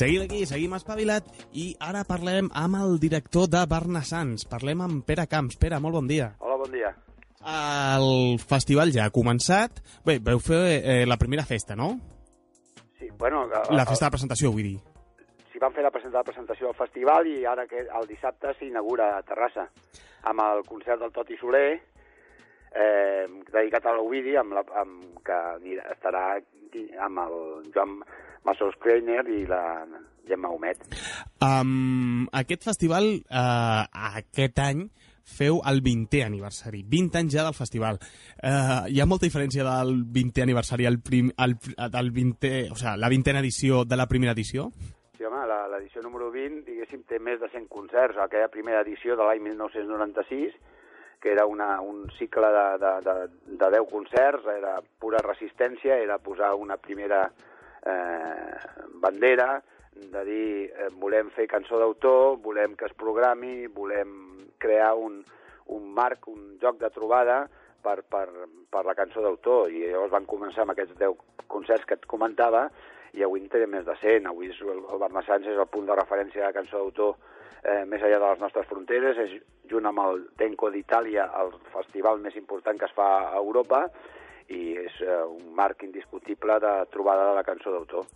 Seguim aquí, seguim espavilat i ara parlem amb el director de Barnassans. Parlem amb Pere Camps. Pere, molt bon dia. Hola, bon dia. El festival ja ha començat. Bé, veu fer eh, la primera festa, no? Sí, bueno... El, La festa de presentació, vull dir. Sí, vam fer la, present la presentació al festival i ara que el dissabte s'inaugura a Terrassa amb el concert del Toti Soler, eh, dedicat a l'Ovidi, amb la, amb, que estarà amb el Joan Massos Kreiner i la Gemma Homet. Um, aquest festival, uh, aquest any, feu el 20è aniversari. 20 anys ja del festival. Uh, hi ha molta diferència del 20è aniversari al prim, al, al 20è, o sigui, la 20a edició de la primera edició? Sí, home, la- l'edició número 20, diguéssim, té més de 100 concerts. Aquella primera edició de l'any 1996, que era una, un cicle de, de, de, de 10 concerts, era pura resistència, era posar una primera eh, bandera, de dir eh, volem fer cançó d'autor, volem que es programi, volem crear un, un marc, un joc de trobada per, per, per la cançó d'autor. I llavors van començar amb aquests 10 concerts que et comentava, i avui en té més de 100. Avui és el, el Barnassans és el punt de referència de cançó d'autor eh, més enllà de les nostres fronteres, és junt amb el Tenco d'Itàlia el festival més important que es fa a Europa i és eh, un marc indiscutible de trobada de la cançó d'autor.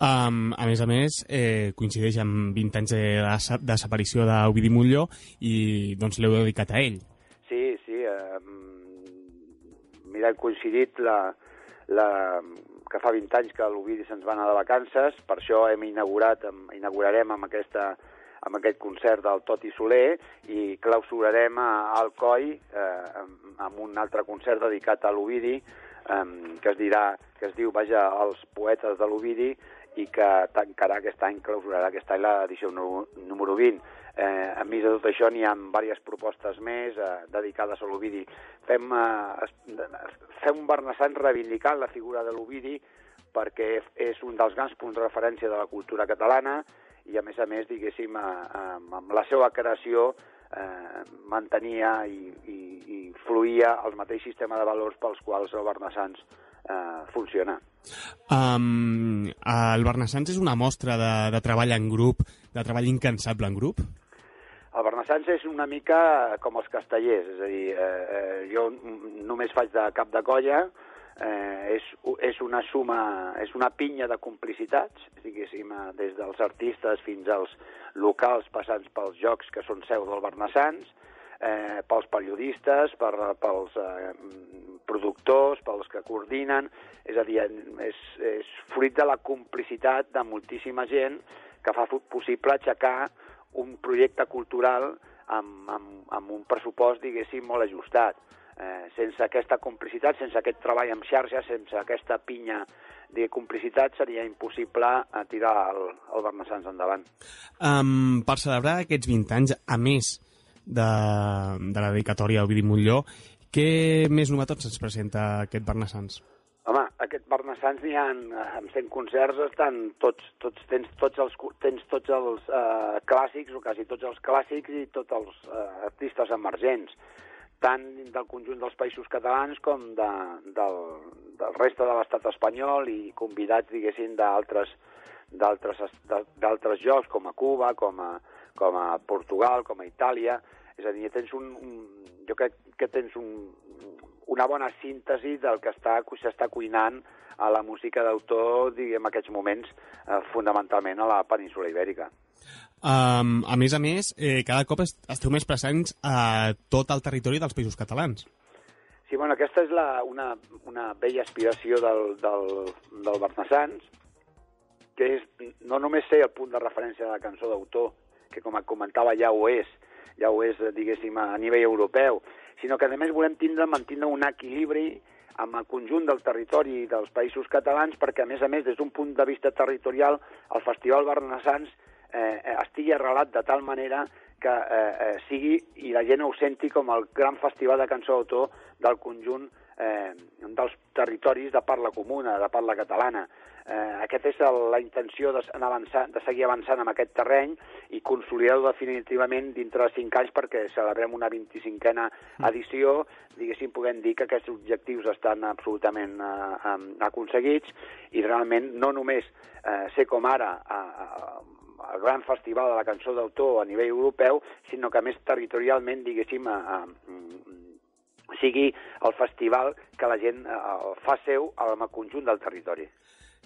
Um, a més a més, eh, coincideix amb 20 anys de desa- desaparició d'Ovidi Montlló i doncs l'heu dedicat a ell. Sí, sí. Eh, mira, hem coincidit la, la, que fa 20 anys que l'Ovidi se'ns va anar de vacances, per això hem inaugurat, amb, inaugurarem amb, aquesta, amb aquest concert del Toti Soler i clausurarem a Alcoi eh, amb, amb un altre concert dedicat a l'Ovidi eh, que es dirà que es diu, vaja, els poetes de l'Ovidi i que tancarà aquest any, clausurarà aquest any l'edició número, número 20. Eh, a més de tot això n'hi ha diverses propostes més eh, dedicades a l'Ovidi. Fem, eh, fem un Barnassans reivindicant la figura de l'Ovidi perquè és un dels grans punts de referència de la cultura catalana i, a més a més, diguéssim, eh, eh, amb la seva creació eh, mantenia i, i, i fluïa el mateix sistema de valors pels quals el Barnassans eh, funciona. Um, el Barnassans és una mostra de, de treball en grup, de treball incansable en grup? El Barnassans és una mica com els castellers, és a dir, eh, eh, jo només faig de cap de colla, eh, és, és una suma, és una pinya de complicitats, diguéssim, eh, des dels artistes fins als locals passant pels jocs que són seu del Barnassans, eh, pels periodistes, per, pels eh, productors, pels que coordinen, és a dir, és, és fruit de la complicitat de moltíssima gent que fa possible aixecar un projecte cultural amb, amb, amb un pressupost, diguéssim, molt ajustat. Eh, sense aquesta complicitat, sense aquest treball en xarxa, sense aquesta pinya de complicitat, seria impossible eh, tirar el, el Barnassans endavant. Um, per celebrar aquests 20 anys, a més de, de la dedicatòria a Ovidi Montlló, què més novetats ens presenta aquest Barnassans? Home, aquest Barnassans n'hi ha, eh, amb 100 concerts, estan tots, tots, tens tots els, tens tots els eh, clàssics, o quasi tots els clàssics, i tots els eh, artistes emergents, tant del conjunt dels països catalans com de, del, del reste de l'estat espanyol i convidats, diguéssim, d'altres d'altres es- d'altres jocs, com a Cuba, com a, com a Portugal, com a Itàlia. És a dir, tens un, un, jo crec que tens un, una bona síntesi del que està s'està cuinant a la música d'autor, diguem, en aquests moments, eh, fonamentalment a la península ibèrica. Um, a més a més, eh, cada cop est esteu més presents a tot el territori dels països catalans. Sí, bueno, aquesta és la, una, una vella aspiració del, del, del Barnassans, que és no només ser el punt de referència de la cançó d'autor, que com comentava ja ho és, ja ho és, diguéssim, a nivell europeu, sinó que a més volem tindre, mantindre un equilibri amb el conjunt del territori dels països catalans, perquè a més a més, des d'un punt de vista territorial, el Festival Barnassans eh, eh, estigui arrelat de tal manera que eh, eh, sigui i la gent ho senti com el gran festival de cançó d'autor del conjunt eh, dels territoris de parla comuna, de parla catalana. Eh, aquesta és el, la intenció de, avançar, de seguir avançant en aquest terreny i consolidar-ho definitivament dintre de 5 anys perquè celebrem una 25a mm. edició, diguéssim, puguem dir que aquests objectius estan absolutament eh, aconseguits i realment no només eh, ser com ara eh, el gran festival de la cançó d'autor a nivell europeu, sinó que més territorialment, diguéssim, a, a, sigui el festival que la gent eh, fa seu al conjunt del territori.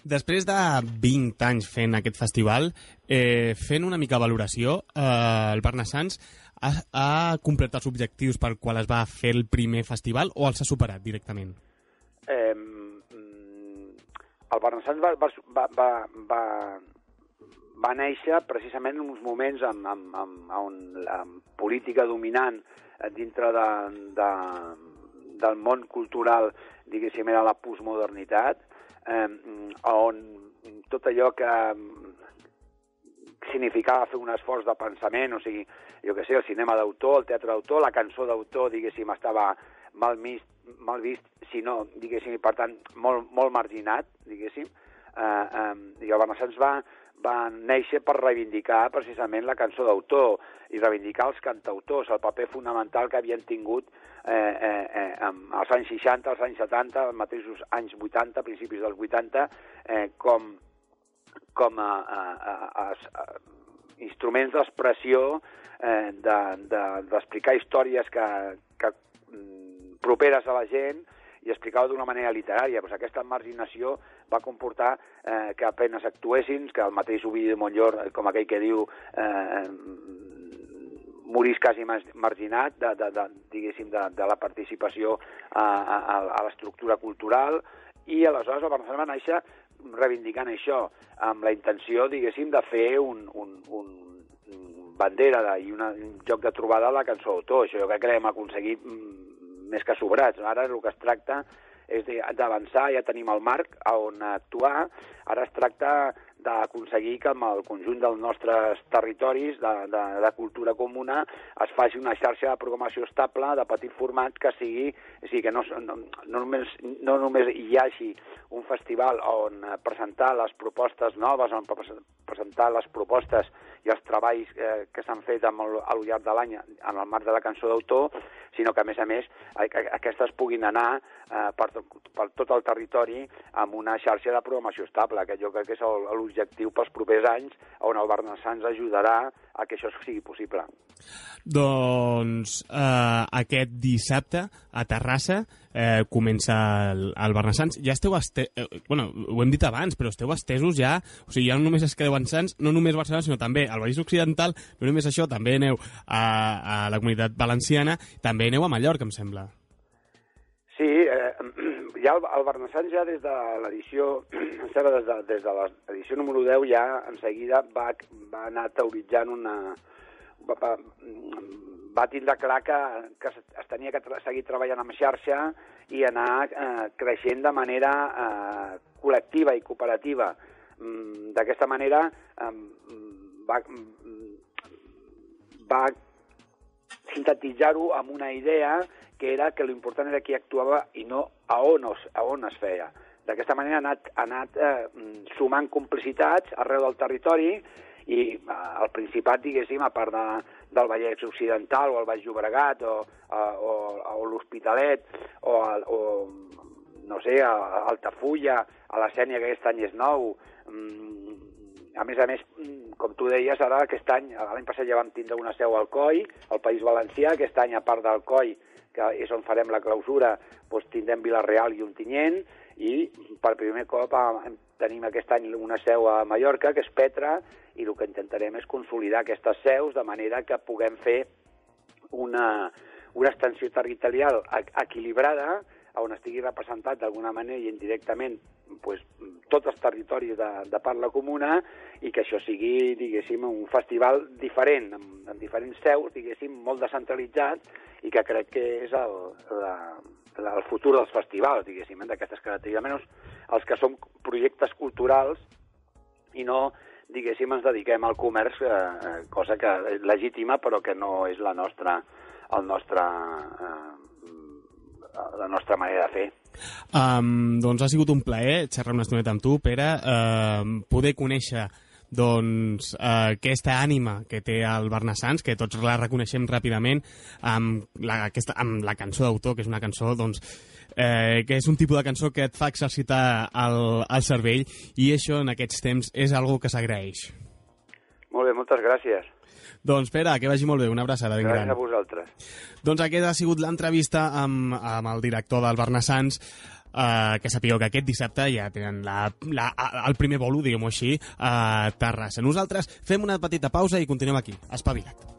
Després de 20 anys fent aquest festival, eh, fent una mica valoració, eh, el Barnassans ha, ha complert els objectius per qual es va fer el primer festival o els ha superat directament? Eh, el Barnassans va, va, va, va, va, va néixer precisament en uns moments en, en, en, on la política dominant dintre de, de, del món cultural, diguéssim, era la postmodernitat, eh, on tot allò que significava fer un esforç de pensament, o sigui, jo que sé, el cinema d'autor, el teatre d'autor, la cançó d'autor, diguéssim, estava mal vist, mal vist, si no, diguéssim, i per tant, molt, molt marginat, diguéssim, eh, eh, i el Barnassans va, va néixer per reivindicar precisament la cançó d'autor i reivindicar els cantautors, el paper fonamental que havien tingut eh, eh, eh, als anys 60, als anys 70, als mateixos anys 80, principis dels 80, eh, com, com a, a, a, a, a instruments d'expressió, eh, d'explicar de, de, històries que, que mm, properes a la gent i explicar-ho d'una manera literària. Pues aquesta marginació va comportar eh, que apenes actuessin, que el mateix Ovidi de Montllor, com aquell que diu, eh, morís quasi marginat de, de, de, diguéssim, de, de la participació a, a, a l'estructura cultural i aleshores el Barcelona va néixer reivindicant això, amb la intenció, diguéssim, de fer un, un, un bandera de, i una, un joc de trobada a la cançó d'autor. Això jo crec que l'hem aconseguit mm, més que sobrats. Ara el que es tracta és d'avançar, ja tenim el marc on actuar, ara es tracta d'aconseguir que amb el conjunt dels nostres territoris de, de, de cultura comuna es faci una xarxa de programació estable de petit format que sigui, o sigui que no, no, no, només, no només hi hagi un festival on presentar les propostes noves, on presentar les propostes i els treballs eh, que s'han fet amb el, al llarg de l'any en el marc de la cançó d'autor, sinó que, a més a més, aquestes puguin anar eh, per, per tot el territori amb una xarxa de programació estable, que jo crec que és l'objectiu pels propers anys, on el Barnassans ajudarà a que això sigui possible. Doncs eh, aquest dissabte a Terrassa eh, comença el, el Barnassans. Ja esteu, este... eh, bueno, ho hem dit abans, però esteu estesos ja, o sigui, ja no només es quedeu en Sants, no només Barcelona, sinó també al Vallès Occidental, no només això, també aneu a, a la comunitat valenciana, també aneu a Mallorca, em sembla. Sí, eh, ja el, el Barnassans ja des de l'edició, em sembla des de, des de l'edició número 10 ja en seguida va, va anar teoritzant una... Va, va, va tindre clar que, que es tenia que seguir treballant amb xarxa i anar eh, creixent de manera eh, col·lectiva i cooperativa. Mm, D'aquesta manera eh, va, va sintetitzar-ho amb una idea que era que l'important era qui actuava i no a on es, a on es feia. D'aquesta manera ha anat, ha anat eh, sumant complicitats arreu del territori i eh, el Principat, diguéssim, a part de, del Vallès Occidental o el Baix Llobregat o, eh, o, o l'Hospitalet o, o, no sé, a, a Altafulla, a la Sènia, que aquest any és nou, mm, a més a més, mm, com tu deies, ara aquest any, l'any passat ja vam tindre una seu al COI, al País Valencià, aquest any, a part del COI, que és on farem la clausura, doncs tindrem Vilareal i Ontinyent, i per primer cop tenim aquest any una seu a Mallorca, que és Petra, i el que intentarem és consolidar aquestes seus de manera que puguem fer una, una extensió territorial equilibrada, on estigui representat d'alguna manera i indirectament pues, tots els territoris de, de parla comuna i que això sigui, diguéssim, un festival diferent, amb, amb diferents seus, diguéssim, molt descentralitzat i que crec que és el, la, la, el futur dels festivals, diguéssim, d'aquestes característiques, almenys els que són projectes culturals i no, diguéssim, ens dediquem al comerç, eh, eh cosa que és legítima però que no és la nostra, el nostre eh, la nostra manera de fer. Um, doncs ha sigut un plaer xerrar una estoneta amb tu, Pere, uh, poder conèixer doncs, eh, aquesta ànima que té el Barnassans, que tots la reconeixem ràpidament amb la, aquesta, amb la cançó d'autor, que és una cançó doncs, eh, que és un tipus de cançó que et fa exercitar el, el cervell i això en aquests temps és algo que s'agraeix. Moltes gràcies. Doncs Pere, que vagi molt bé, una abraçada ben gràcies gran. a vosaltres. Doncs aquesta ha sigut l'entrevista amb, amb el director del Barnassans, eh, que sapigueu que aquest dissabte ja tenen la, la, el primer bolo, diguem-ho així, a Terrassa. Nosaltres fem una petita pausa i continuem aquí, espavilat.